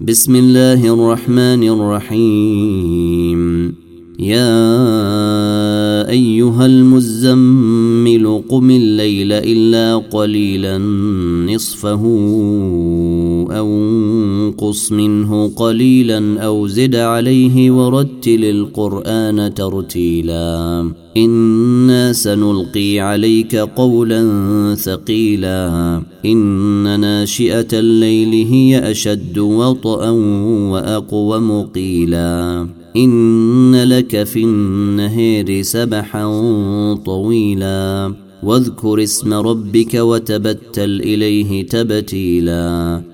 بسم الله الرحمن الرحيم. يا أيها المزمل قم الليل إلا قليلا نصفه أو أنقص منه قليلا أو زد عليه ورتل القرآن ترتيلا. إنا سنلقي عليك قولا ثقيلا. إن ناشئة الليل هي أشد وطئا وأقوم قيلا. إن لك في النهير سبحا طويلا. واذكر اسم ربك وتبتل إليه تبتيلا.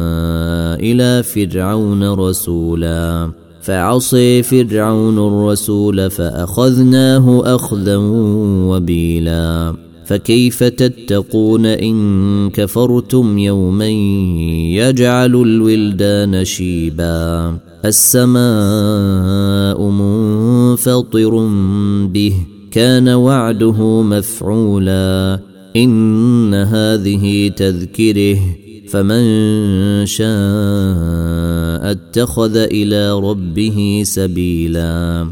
إلى فرعون رسولا. فعصي فرعون الرسول فأخذناه أخذا وبيلا. فكيف تتقون إن كفرتم يوما يجعل الولدان شيبا؟ السماء منفطر به كان وعده مفعولا. إن هذه تذكره فمن شاء اتخذ إلى ربه سبيلا.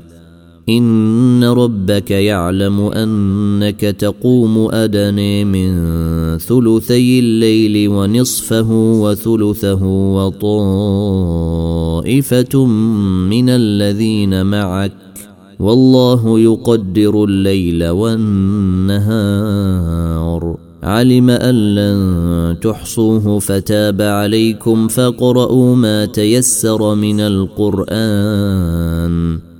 إن ربك يعلم أنك تقوم ادني من ثلثي الليل ونصفه وثلثه وطائفة من الذين معك. والله يقدر الليل والنهار. علم أن لن تحصوه فتاب عليكم فاقرؤوا ما تيسر من القرآن.